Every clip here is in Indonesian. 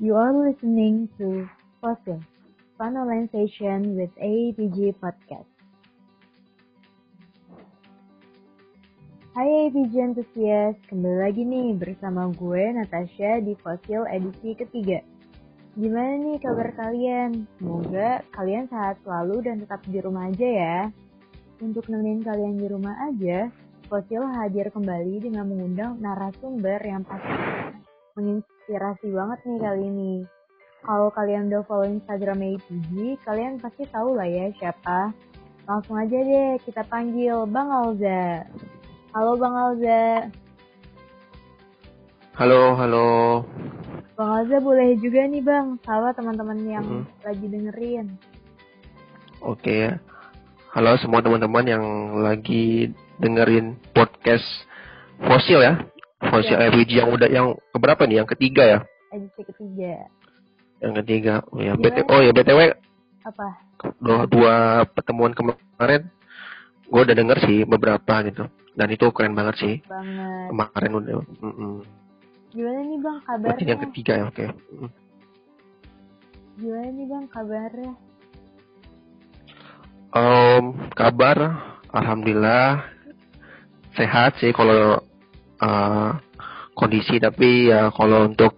You are listening to Fossil, Fun Online with APG Podcast. Hai APG Enthusiast, kembali lagi nih bersama gue Natasha di Fossil edisi ketiga. Gimana nih kabar kalian? Semoga kalian sehat selalu dan tetap di rumah aja ya. Untuk nemenin kalian di rumah aja, Fossil hadir kembali dengan mengundang narasumber yang pasti menginspirasi banget nih kali ini. Kalau kalian udah follow Instagram APG, kalian pasti tahu lah ya siapa. Langsung aja deh kita panggil Bang Alza. Halo Bang Alza. Halo, halo. Bang Alza boleh juga nih Bang, sama teman-teman yang Mhm. lagi dengerin. Oke ya. Halo semua teman-teman yang lagi dengerin podcast Fosil ya. Fosil Ya. RPG yang udah yang keberapa nih? Yang ketiga ya? Edisi ketiga. Yang ketiga. Oh ya, Gimana? BT, oh ya BTW Apa? dua, dua pertemuan kemarin gue udah denger sih beberapa gitu. Dan itu keren banget sih. Banget. Kemarin udah. mm-mm. Gimana nih Bang kabarnya? yang ketiga ya, oke. Mm. Gimana nih Bang kabarnya? Em, kabar alhamdulillah sehat sih kalau eh, kondisi. Tapi ya kalau untuk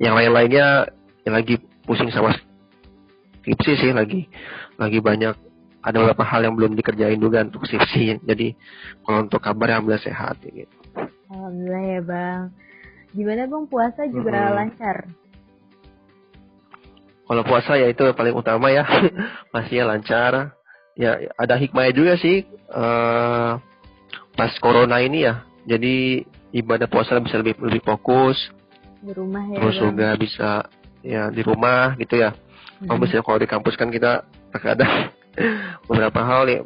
yang lain-lainnya yang lagi pusing sama skripsi sih lagi lagi banyak ada beberapa hal yang belum dikerjain juga untuk skripsi. Jadi kalau untuk kabar alhamdulillah sehat gitu. Alhamdulillah ya Bang. Gimana Bang? Puasa juga Mhm. lancar? kalau puasa ya itu paling utama ya. Pastinya lancar. Ya ada hikmahnya juga sih eh pas corona ini ya jadi ibadah puasa bisa lebih lebih fokus Di rumah ya terus Bang? juga bisa ya di rumah gitu ya kalau Mhm. misalnya kalau di kampus kan kita terkadang beberapa hal ya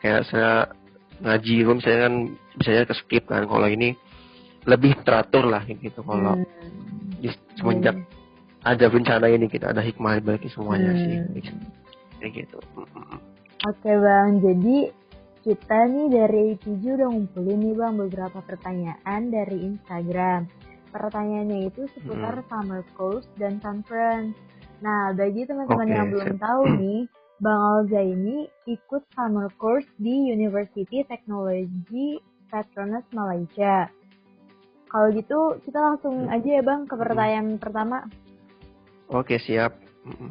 kayak saya ngaji itu misalnya kan misalnya ke skip kan kalau ini lebih teratur lah gitu kalau Hmm. di, semenjak ada bencana ini kita ada hikmah balik semuanya Hmm. sih kayak gitu Mm-mm. Oke Bang, jadi kita nih dari IPJ udah ngumpulin nih Bang beberapa pertanyaan dari Instagram. Pertanyaannya itu seputar summer course dan conference. Nah, bagi teman-teman Oke, yang belum siap. tahu nih, Bang Alza ini ikut summer course di University Technology Petronas Malaysia. Kalau gitu, kita langsung aja ya Bang ke pertanyaan pertama. oke siap Mm-mm.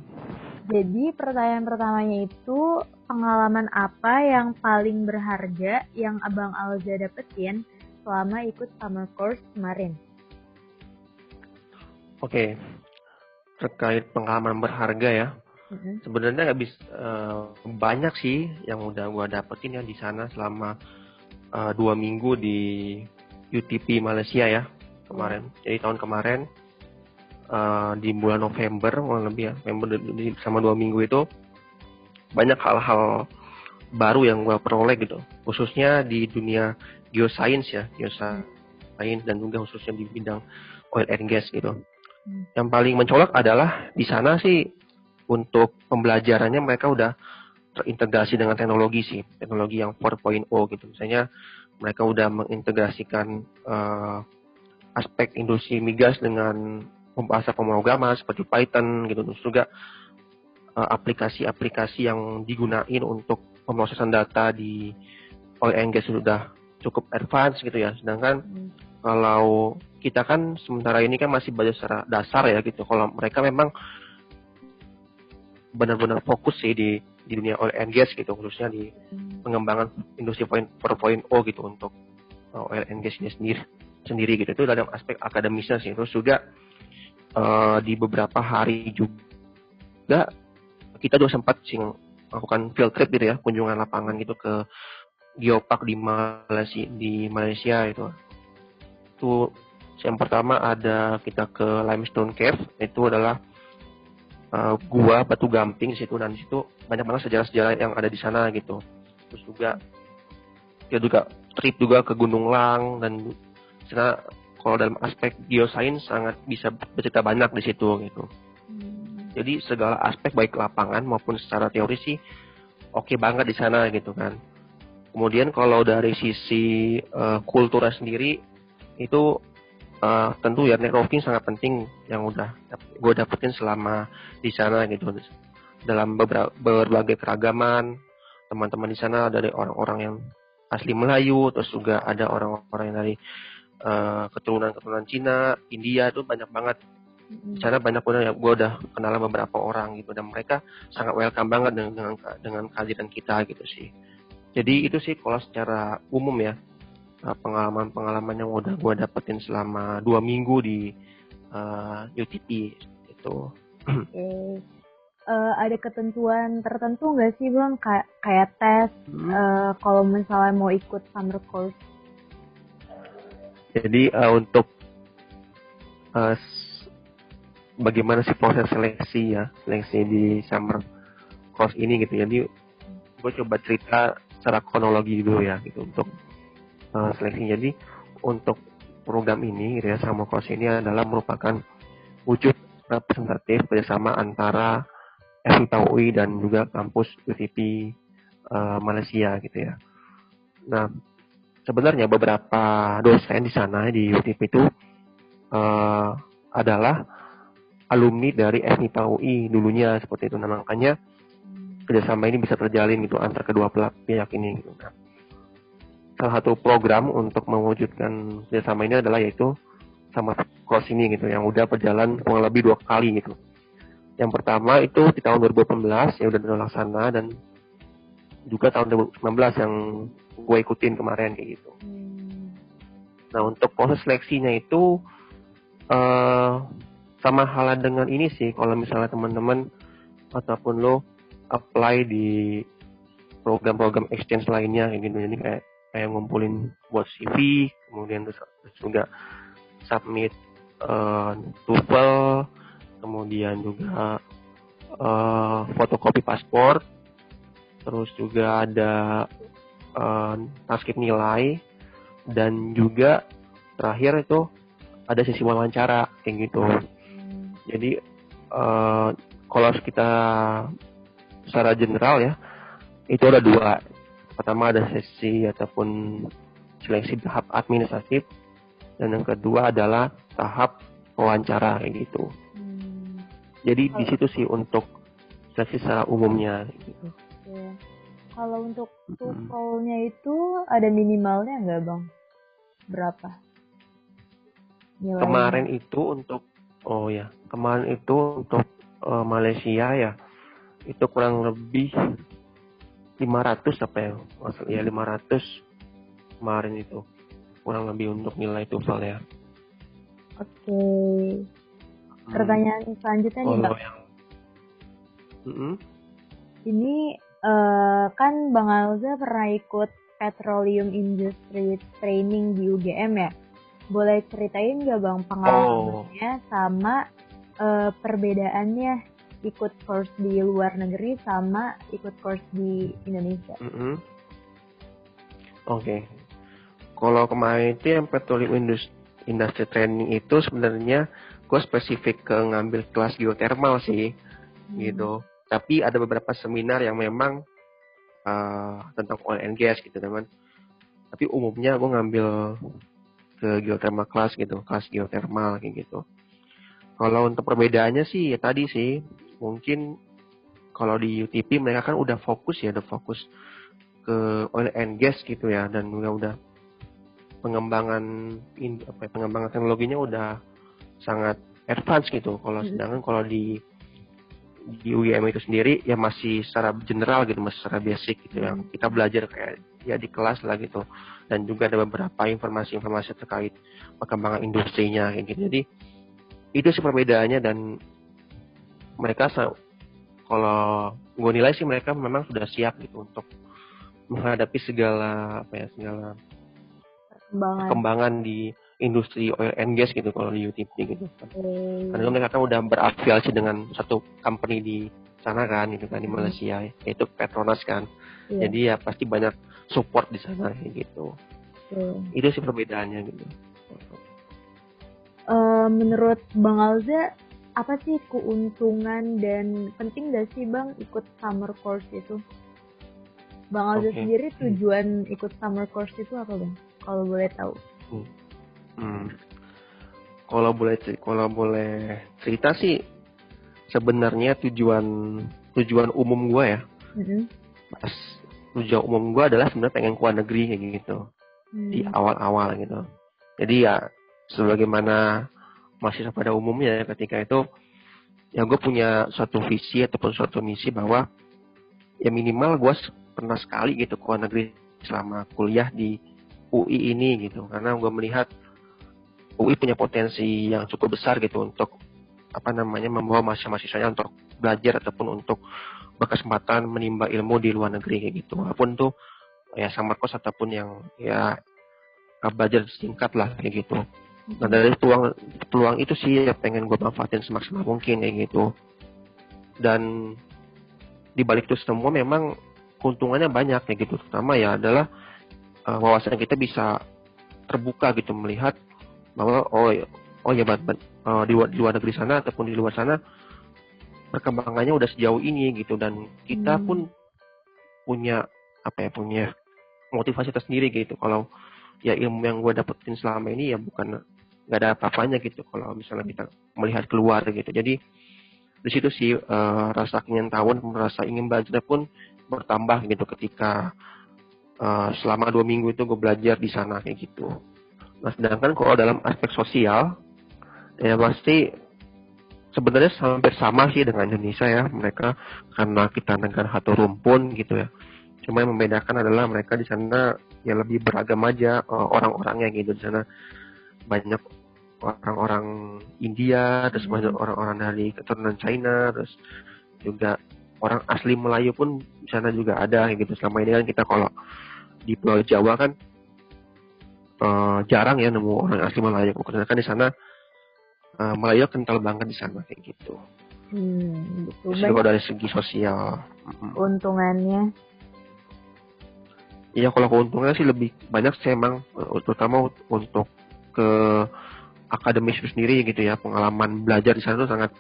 Jadi pertanyaan pertamanya itu pengalaman apa yang paling berharga yang Abang Alza dapetin selama ikut summer course kemarin? oke terkait pengalaman berharga ya Mm-mm. sebenarnya nggak bisa eh, banyak sih yang udah gua dapetin ya di sana selama eh, dua minggu di UTP Malaysia ya kemarin jadi tahun kemarin eh, di bulan November kurang lebih ya November sama dua minggu itu banyak hal-hal baru yang gua peroleh gitu. Khususnya di dunia geoscience ya geoscience dan juga khususnya di bidang oil and gas gitu. Hmm. yang paling mencolok adalah di sana sih untuk pembelajarannya mereka udah terintegrasi dengan teknologi sih teknologi yang 4.0 gitu. Misalnya mereka udah mengintegrasikan eh, aspek industri migas dengan bahasa pemrograman seperti Python gitu terus juga eh, aplikasi-aplikasi yang digunain untuk pemrosesan data di gas sudah cukup advance gitu ya sedangkan Hmm. kalau kita kan sementara ini kan masih belajar secara dasar ya gitu. Kalau mereka memang benar-benar fokus sih di di dunia gas gitu, khususnya di pengembangan industri 4.0 gitu untuk and gas ini sendiri sendiri gitu. Itu dalam aspek akademisnya sih. Terus juga uh, di beberapa hari juga kita juga sempat sih melakukan field trip gitu ya, kunjungan lapangan gitu ke geopark di Malaysia di Malaysia itu. Itu yang pertama ada kita ke Limestone Cave itu adalah uh, gua batu gamping di situ dan di situ banyak banget sejarah-sejarah yang ada di sana gitu. Terus juga kita juga trip juga ke Gunung Lang dan sana kalau dalam aspek geoscience sangat bisa bercerita banyak di situ gitu. Hmm. Jadi segala aspek baik lapangan maupun secara teori sih oke banget di sana gitu kan. Kemudian kalau dari sisi uh, kulturnya sendiri itu uh, tentu ya networking sangat penting yang udah gue dapetin selama di sana gitu dalam beberapa berbagai keragaman teman-teman di sana dari orang-orang yang asli Melayu terus juga ada orang-orang yang dari uh, keturunan-keturunan Cina India tuh banyak banget di sana banyak udah ya gue udah kenal beberapa orang gitu dan mereka sangat welcome banget dengan dengan, dengan kehadiran kita gitu sih jadi itu sih kalau secara umum ya uh, pengalaman-pengalaman yang udah gue dapetin selama dua minggu di uh, UTP itu. Okay. Uh, ada ketentuan tertentu nggak sih bang kayak kayak tes hmm. uh, kalau misalnya mau ikut summer course? Jadi uh, untuk uh, bagaimana sih proses seleksi ya seleksi di summer course ini gitu. Jadi gue coba cerita secara kronologi dulu ya gitu untuk uh, seleksi. Jadi untuk program ini gitu ya sama kos ini adalah merupakan wujud representatif kerjasama antara FIPA dan juga kampus UTP uh, Malaysia gitu ya. Nah sebenarnya beberapa dosen di sana di UTP itu uh, adalah alumni dari FIPA UI dulunya seperti itu. Nah makanya kerjasama ini bisa terjalin gitu antar kedua pihak ini. Gitu. Nah, salah satu program untuk mewujudkan kerjasama ini adalah yaitu sama cross ini gitu yang udah berjalan kurang lebih dua kali gitu. Yang pertama itu di tahun 2018 yang udah terlaksana dan juga tahun 2019 yang gue ikutin kemarin kayak gitu. Nah untuk proses seleksinya itu uh, sama halnya dengan ini sih kalau misalnya teman-teman ataupun lo apply di program-program exchange lainnya kayak gitu. Jadi kayak kayak ngumpulin buat CV kemudian terus, terus juga submit uh, TOEFL kemudian juga uh, fotokopi paspor terus juga ada uh, transkrip nilai dan juga terakhir itu ada sesi wawancara kayak gitu jadi uh, kalau kita secara general ya itu ada dua pertama ada sesi ataupun seleksi tahap administratif dan yang kedua adalah tahap wawancara kayak gitu. Jadi di situ sih untuk seleksi secara umumnya gitu. Kalau untuk TOEFL-nya itu ada minimalnya nggak bang? Berapa? Nilainya? Kemarin itu untuk oh ya kemarin itu untuk uh, Malaysia ya itu kurang lebih 500 apa ya ya 500 kemarin itu kurang lebih untuk nilai TOEFL ya oke okay. Pertanyaan hmm. selanjutnya nih Bang yang... hmm ini uh, kan Bang Alza pernah ikut Petroleum Industry Training di UGM ya boleh ceritain gak Bang pengalamannya oh. sama uh, perbedaannya ikut course di luar negeri sama ikut course di Indonesia. Mm -hmm. Oke. Okay. Kalau kemarin itu yang petroleum industri, industry training itu sebenarnya gue spesifik ke ngambil kelas geothermal sih, hmm. gitu. Tapi ada beberapa seminar yang memang uh, tentang oil and gas gitu teman. Tapi umumnya gue ngambil ke geothermal kelas gitu, kelas geothermal kayak gitu. Kalau untuk perbedaannya sih ya tadi sih mungkin kalau di UTP mereka kan udah fokus ya, udah fokus ke oil and gas gitu ya, dan juga udah pengembangan in, apa ya, pengembangan teknologinya udah sangat advance gitu. Kalau hmm. sedangkan kalau di di UGM itu sendiri ya masih secara general gitu, masih secara basic gitu yang kita belajar kayak ya di kelas lah gitu. Dan juga ada beberapa informasi-informasi terkait perkembangan industrinya kayak gitu. Jadi itu sih perbedaannya dan mereka kalau gue nilai sih mereka memang sudah siap gitu untuk menghadapi segala apa ya segala perkembangan, perkembangan di industri oil and gas gitu kalau di UTP gitu hmm. karena mereka kan udah berafiliasi dengan satu company di sana kan gitu kan di hmm. Malaysia yaitu Petronas kan yeah. jadi ya pasti banyak support di sana gitu hmm. itu sih perbedaannya gitu uh, menurut Bang Alza apa sih keuntungan dan penting gak sih bang ikut summer course itu? Bang Aldo okay. sendiri tujuan ikut summer course itu apa bang? Kalau boleh tahu. Hmm. Hmm. kalau boleh kalau boleh cerita sih sebenarnya tujuan tujuan umum gue ya mm-hmm. pas tujuan umum gue adalah sebenarnya pengen keluar negeri kayak gitu mm. di awal-awal gitu jadi ya sebagaimana mahasiswa pada umumnya ya, ketika itu ya gue punya suatu visi ataupun suatu misi bahwa ya minimal gue pernah sekali gitu ke luar negeri selama kuliah di UI ini gitu karena gue melihat UI punya potensi yang cukup besar gitu untuk apa namanya membawa mahasiswa-mahasiswanya untuk belajar ataupun untuk berkesempatan menimba ilmu di luar negeri kayak gitu. Walaupun tuh ya sama kos ataupun yang ya belajar singkat lah kayak gitu. Nah dari peluang peluang itu sih ya pengen gue manfaatin semaksimal mungkin kayak gitu. Dan di balik itu semua memang keuntungannya banyak kayak gitu. Terutama ya adalah uh, wawasan kita bisa terbuka gitu melihat bahwa oh ya, oh ya bat, bat, uh, di, di luar negeri sana ataupun di luar sana perkembangannya udah sejauh ini gitu. Dan kita hmm. pun punya apa ya punya motivasi tersendiri gitu. Kalau ya ilmu yang gue dapetin selama ini ya bukan nggak ada apa-apanya gitu. Kalau misalnya kita melihat keluar gitu. Jadi di situ sih uh, rasa tahun merasa ingin belajar pun bertambah gitu ketika uh, selama dua minggu itu gue belajar di sana kayak gitu Nah, sedangkan kalau dalam aspek sosial, ya pasti sebenarnya hampir sama sih dengan Indonesia ya. Mereka karena kita negara satu rumpun gitu ya. Cuma yang membedakan adalah mereka di sana ya lebih beragam aja uh, orang-orangnya gitu di sana banyak orang-orang India, terus banyak hmm. orang-orang dari keturunan China, terus juga orang asli Melayu pun di sana juga ada gitu. Selama ini kan kita kalau di Pulau Jawa kan uh, jarang ya nemu orang asli. Karena kan di sana uh, Malaya kental banget di sana kayak gitu. Hmm, betul. dari segi sosial. Untungannya? Iya kalau keuntungannya sih lebih banyak sih emang eh, terutama untuk ke akademis itu sendiri gitu ya pengalaman belajar di sana tuh sangat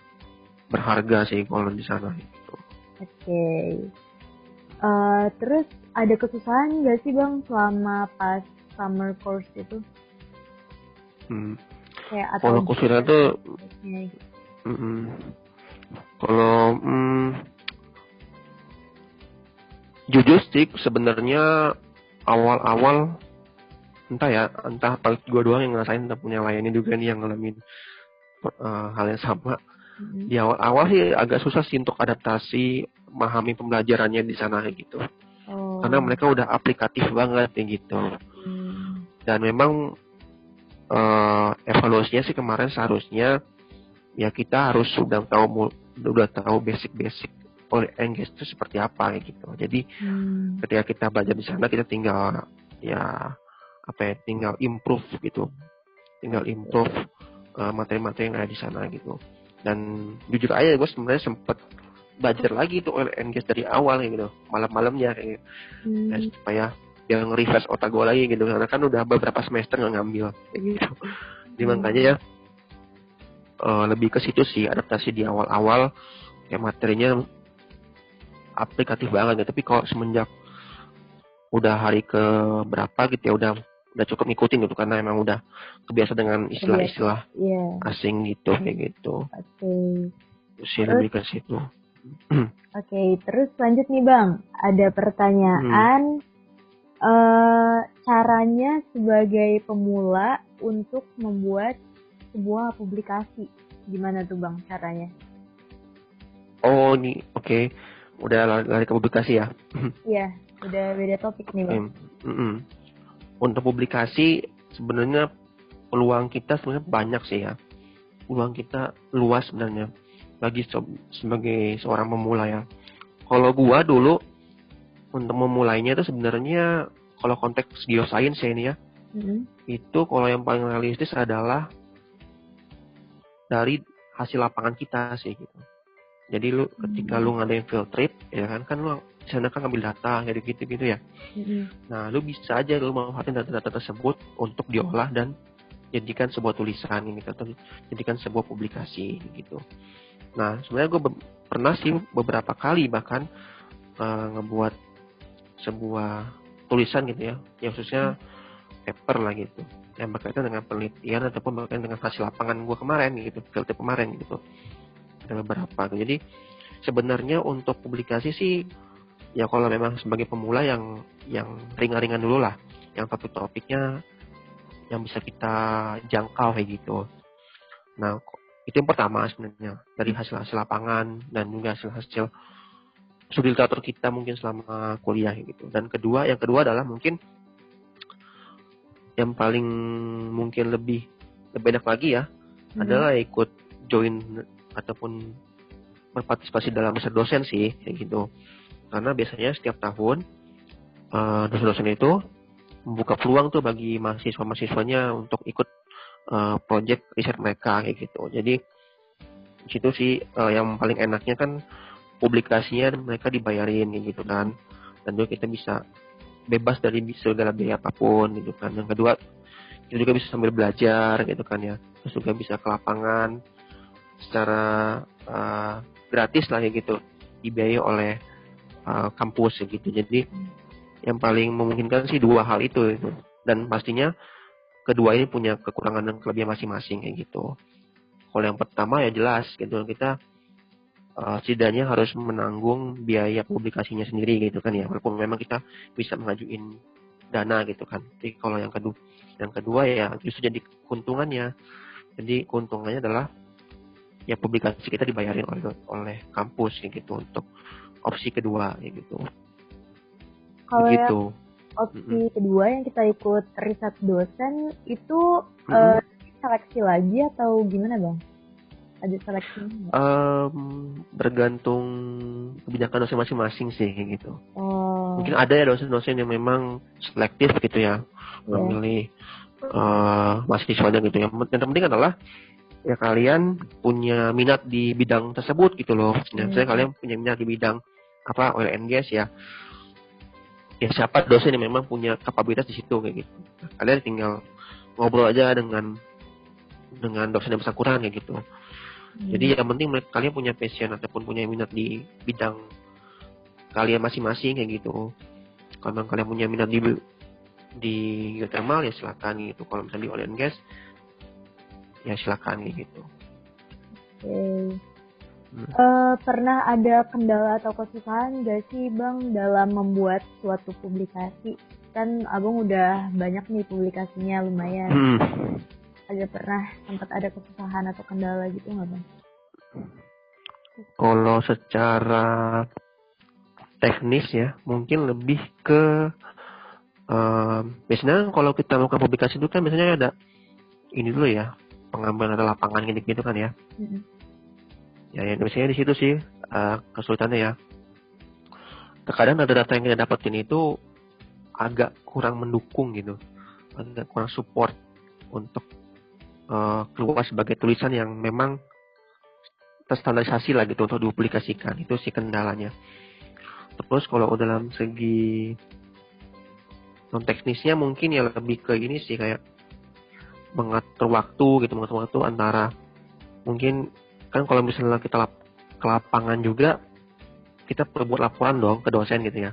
berharga sih kalau di sana gitu. Oke. Okay. Uh, terus ada kesusahan nggak sih bang selama pas summer course itu? Hmm. Kayak atau kalau kesulitan tuh, gitu. mm, kalau mm, jujur sih sebenarnya awal-awal entah ya entah paling gue doang yang ngerasain entah punya layannya juga nih yang ngalamin uh, hal yang sama mm-hmm. di awal-awal sih agak susah sih untuk adaptasi memahami pembelajarannya di sana gitu oh. karena mereka udah aplikatif banget kayak gitu dan memang uh, evaluasinya sih kemarin seharusnya ya kita harus sudah tahu sudah tahu basic-basic oleh engage itu seperti apa kayak gitu. Jadi hmm. ketika kita belajar di sana kita tinggal ya apa ya tinggal improve gitu, tinggal improve uh, materi-materi yang ada di sana gitu. Dan jujur aja gue sebenarnya sempat belajar lagi tuh oleh engage dari awal gitu, malam-malamnya kayak gitu. Hmm. Ya, supaya yang refresh otak gue lagi gitu karena kan udah beberapa semester nggak ngambil kayak gitu jadi hmm. makanya ya uh, lebih ke situ sih adaptasi di awal-awal ya materinya aplikatif banget ya tapi kalau semenjak udah hari ke berapa gitu ya udah udah cukup ngikutin gitu karena emang udah kebiasa dengan istilah-istilah yeah. asing gitu kayak gitu. Oke. Okay. Sih lebih ke situ. Oke, okay, terus lanjut nih Bang. Ada pertanyaan hmm uh, caranya sebagai pemula untuk membuat sebuah publikasi gimana tuh bang caranya? Oh nih oke okay. udah lari, lari ke publikasi ya? Iya udah beda topik nih bang. Mm -mm. Untuk publikasi sebenarnya peluang kita sebenarnya banyak sih ya peluang kita luas sebenarnya bagi sebagai seorang pemula ya. Kalau gua dulu untuk memulainya itu sebenarnya kalau konteks geoscience ya ini ya mm-hmm. itu kalau yang paling realistis adalah dari hasil lapangan kita sih gitu jadi lu ketika mm-hmm. lu ngadain field trip ya kan kan lu di sana kan ngambil data gitu gitu gitu ya mm-hmm. nah lu bisa aja lu manfaatin data-data tersebut untuk diolah dan jadikan sebuah tulisan ini atau jadikan sebuah publikasi gitu nah sebenarnya gue pernah sih beberapa kali bahkan uh, ngebuat sebuah tulisan gitu ya, yang khususnya paper lah gitu. yang berkaitan dengan penelitian ataupun berkaitan dengan hasil lapangan gue kemarin gitu field kemarin gitu ada beberapa jadi sebenarnya untuk publikasi sih ya kalau memang sebagai pemula yang yang ringan-ringan dulu lah yang topik-topiknya yang bisa kita jangkau kayak gitu nah itu yang pertama sebenarnya dari hasil-hasil lapangan dan juga hasil-hasil studi literatur kita mungkin selama kuliah gitu. Dan kedua yang kedua adalah mungkin yang paling mungkin lebih lebih enak lagi ya hmm. adalah ikut join ataupun berpartisipasi dalam riset dosen sih kayak gitu. Karena biasanya setiap tahun uh, dosen-dosen itu membuka peluang tuh bagi mahasiswa-mahasiswanya untuk ikut uh, project riset mereka kayak gitu. Jadi situ sih uh, yang paling enaknya kan publikasinya mereka dibayarin gitu kan. Dan juga kita bisa bebas dari segala biaya apa pun gitu kan. Yang kedua kita juga bisa sambil belajar gitu kan ya. Terus juga bisa ke lapangan secara uh, gratis lah ya gitu. Dibiayai oleh uh, kampus gitu. Jadi yang paling memungkinkan sih dua hal itu gitu. dan pastinya kedua ini punya kekurangan dan kelebihan masing-masing kayak gitu. Kalau yang pertama ya jelas gitu. Kita uh, setidaknya harus menanggung biaya publikasinya sendiri gitu kan ya walaupun memang kita bisa mengajuin dana gitu kan tapi kalau yang kedua yang kedua ya justru jadi keuntungannya jadi keuntungannya adalah ya publikasi kita dibayarin oleh oleh kampus gitu untuk opsi kedua gitu kalau gitu. yang opsi mm -hmm. kedua yang kita ikut riset dosen itu mm -hmm. uh, seleksi lagi atau gimana bang? Ada seleksi. Um, bergantung kebijakan dosen masing-masing sih gitu. Oh. mungkin ada ya dosen-dosen yang memang selektif gitu ya yeah. memilih uh, mahasiswanya gitu. Ya yang terpenting adalah ya kalian punya minat di bidang tersebut gitu loh. Dan hmm. saya kalian punya minat di bidang apa oil and gas ya. Ya siapa dosen yang memang punya kapabilitas di situ kayak gitu. Kalian tinggal ngobrol aja dengan dengan dosen yang bersangkutan kayak gitu jadi yang penting kalian punya passion ataupun punya minat di bidang kalian masing-masing kayak gitu. Kalau kalian punya minat di di geothermal ya silakan gitu. Kalau misalnya di oil and gas ya silakan gitu. Oke. Okay. Hmm. Uh, pernah ada kendala atau kesusahan gak sih bang dalam membuat suatu publikasi? Kan abang udah banyak nih publikasinya lumayan. Hmm ada pernah sempat ada kesusahan atau kendala gitu nggak bang? Kalau secara teknis ya mungkin lebih ke uh, biasanya kalau kita melakukan publikasi itu kan biasanya ada ini dulu ya pengambilan ada lapangan gitu gitu kan ya. Mm-hmm. Ya, ya biasanya di situ sih uh, kesulitannya ya. Terkadang ada data yang kita dapetin itu agak kurang mendukung gitu, agak kurang support untuk uh, keluar sebagai tulisan yang memang terstandarisasi lah gitu untuk dipublikasikan. Itu sih kendalanya. Terus kalau dalam segi non teknisnya mungkin ya lebih ke ini sih kayak mengatur waktu gitu mengatur waktu antara mungkin kan kalau misalnya kita lap, ke lapangan juga kita perlu buat laporan dong ke dosen gitu ya.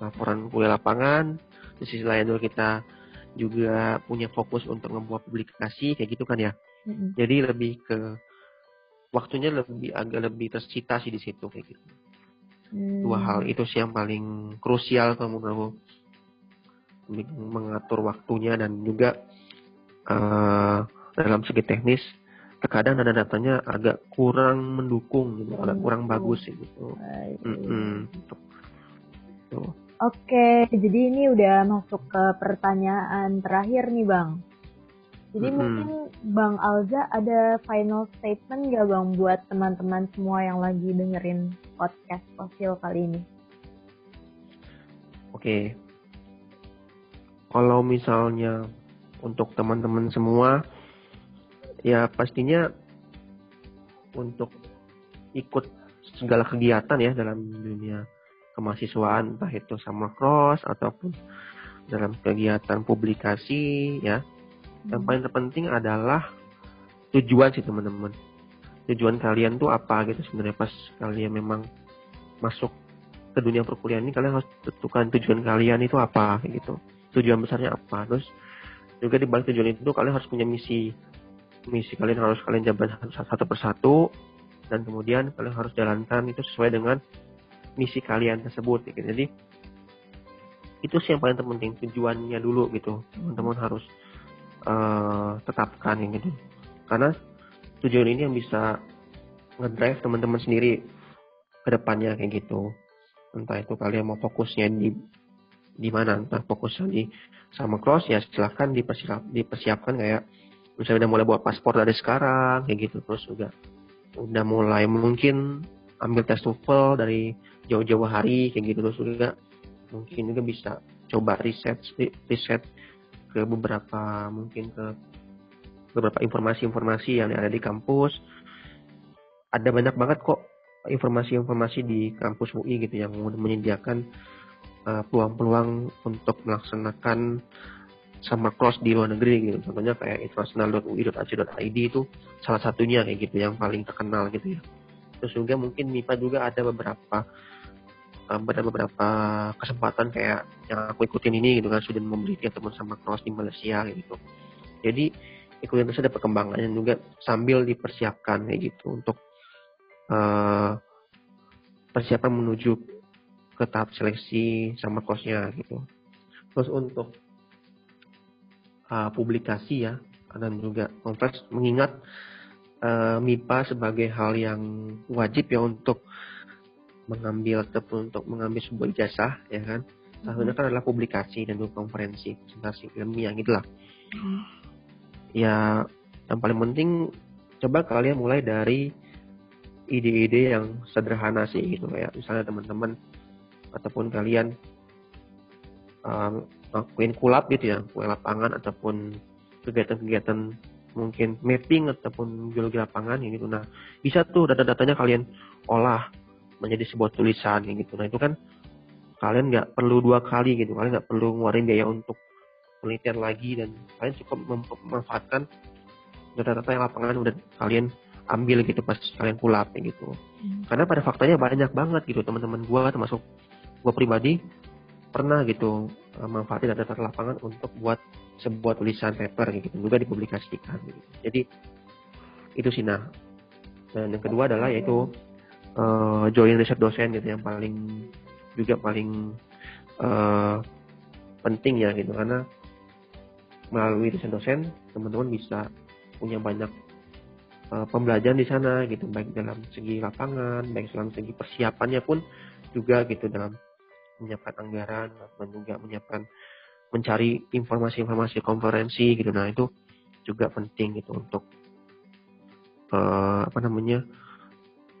Laporan kuliah lapangan di sisi lain juga kita juga punya fokus untuk membuat publikasi kayak gitu kan ya. Mm-hmm. Jadi lebih ke waktunya lebih agak lebih tersita sih di situ kayak gitu. Mm. Dua hal itu sih yang paling krusial kamu kamu mengatur waktunya dan juga uh, dalam segi teknis terkadang data datanya agak kurang mendukung gitu, agak kurang bagus gitu. Mm -hmm. Tuh. Oke, jadi ini udah masuk ke pertanyaan terakhir nih Bang. Jadi mm -hmm. mungkin Bang Alza ada final statement gak Bang buat teman-teman semua yang lagi dengerin podcast Fosil kali ini? Oke. Kalau misalnya untuk teman-teman semua, ya pastinya untuk ikut segala kegiatan ya dalam dunia kemahasiswaan entah itu sama cross ataupun dalam kegiatan publikasi ya. Yang paling terpenting adalah tujuan sih teman-teman. Tujuan kalian tuh apa gitu sebenarnya pas kalian memang masuk ke dunia perkuliahan ini kalian harus tentukan tujuan kalian itu apa gitu. Tujuan besarnya apa. Terus juga di balik tujuan itu kalian harus punya misi. Misi kalian harus kalian jabat satu persatu dan kemudian kalian harus jalankan itu sesuai dengan misi kalian tersebut gitu. jadi itu sih yang paling terpenting tujuannya dulu gitu. Teman-teman harus uh, tetapkan gitu. Karena tujuan ini yang bisa ngedrive teman-teman sendiri ke depannya kayak gitu. Entah itu kalian mau fokusnya di di mana entah fokusnya di sama cross ya silahkan dipersiap, dipersiapkan kayak misalnya udah mulai buat paspor dari sekarang kayak gitu. Terus juga udah mulai mungkin ambil tes TOEFL dari jauh-jauh hari kayak gitu terus juga mungkin juga bisa coba riset riset ke beberapa mungkin ke beberapa informasi-informasi yang ada di kampus. Ada banyak banget kok informasi-informasi di kampus UI gitu yang menyediakan uh, peluang-peluang untuk melaksanakan sama cross di luar negeri gitu. Contohnya kayak international.ui.ac.id itu salah satunya kayak gitu yang paling terkenal gitu ya. Terus juga mungkin MIPA juga ada beberapa ada beberapa kesempatan kayak yang aku ikutin ini gitu kan sudah membeli teman sama cross di Malaysia gitu. Jadi ikutin terus ada perkembangannya juga sambil dipersiapkan kayak gitu untuk uh, persiapan menuju ke tahap seleksi sama crossnya gitu. Terus untuk uh, publikasi ya dan juga konvers mengingat uh, MIPA sebagai hal yang wajib ya untuk mengambil ataupun untuk mengambil sebuah ijazah ya kan? Salah satunya kan adalah publikasi dan juga konferensi presentasi ilmiah gitulah hmm. ya yang paling penting coba kalian mulai dari ide-ide yang sederhana sih gitu kayak misalnya teman-teman ataupun kalian um, kulap gitu ya kue lapangan ataupun kegiatan-kegiatan mungkin mapping ataupun geologi lapangan gitu. Nah bisa tuh data-datanya kalian olah menjadi sebuah tulisan gitu. Nah itu kan kalian nggak perlu dua kali gitu, kalian nggak perlu ngeluarin biaya untuk penelitian lagi dan kalian cukup memanfaatkan data-data yang lapangan udah kalian ambil gitu pas kalian kulap gitu. Hmm. Karena pada faktanya banyak banget gitu teman-teman gua termasuk gua pribadi pernah gitu eh, manfaatin data-data lapangan untuk buat sebuah tulisan paper gitu juga dipublikasikan gitu. Jadi itu sih nah. Dan yang kedua adalah yaitu uh, join riset dosen gitu yang paling juga paling uh, penting ya gitu. Karena melalui riset dosen teman-teman bisa punya banyak uh, pembelajaran di sana gitu. Baik dalam segi lapangan baik dalam segi persiapannya pun juga gitu. Dalam menyiapkan anggaran dan juga menyiapkan mencari informasi-informasi konferensi gitu. Nah itu juga penting gitu untuk uh, apa namanya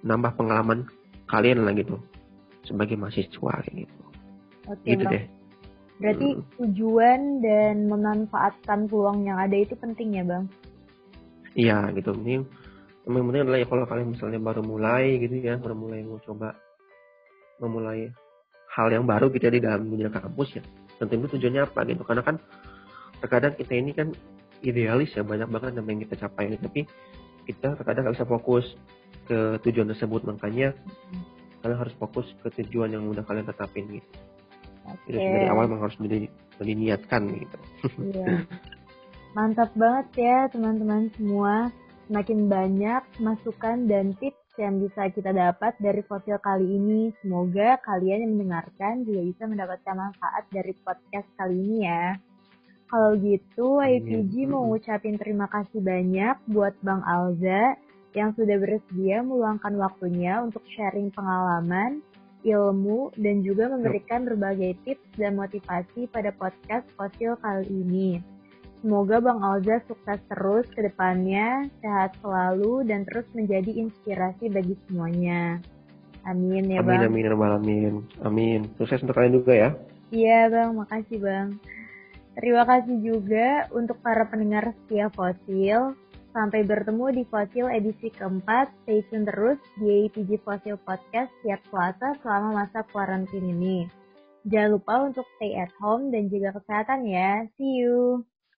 nambah pengalaman kalian lah gitu sebagai mahasiswa kayak gitu. Oke, gitu deh. Berarti hmm. tujuan dan memanfaatkan peluang yang ada itu penting ya, Bang? Iya, gitu. Ini yang penting adalah ya kalau kalian misalnya baru mulai gitu ya, baru mulai mau coba memulai hal yang baru gitu ya di dalam dunia kampus ya. Tentu tujuannya apa gitu. Karena kan terkadang kita ini kan idealis ya, banyak banget yang kita capai tapi kita terkadang nggak bisa fokus ke tujuan tersebut makanya kalian harus fokus ke tujuan yang udah kalian tetapin gitu okay. Jadi dari awal memang harus diniatkan gitu iya. mantap banget ya teman-teman semua semakin banyak masukan dan tips yang bisa kita dapat dari fosil kali ini. Semoga kalian yang mendengarkan juga bisa mendapatkan manfaat dari podcast kali ini ya. Kalau gitu, YPG mau ngucapin terima kasih banyak buat Bang Alza yang sudah bersedia meluangkan waktunya untuk sharing pengalaman, ilmu, dan juga memberikan berbagai tips dan motivasi pada podcast Fosil kali ini. Semoga Bang Alza sukses terus ke depannya, sehat selalu, dan terus menjadi inspirasi bagi semuanya. Amin ya Bang. Amin, amin, amin. Amin. Sukses untuk kalian juga ya. Iya Bang, makasih Bang. Terima kasih juga untuk para pendengar setia Fosil. Sampai bertemu di Fosil edisi keempat. Stay tune terus di APG Fosil Podcast setiap Selasa selama masa kuarantin ini. Jangan lupa untuk stay at home dan jaga kesehatan ya. See you.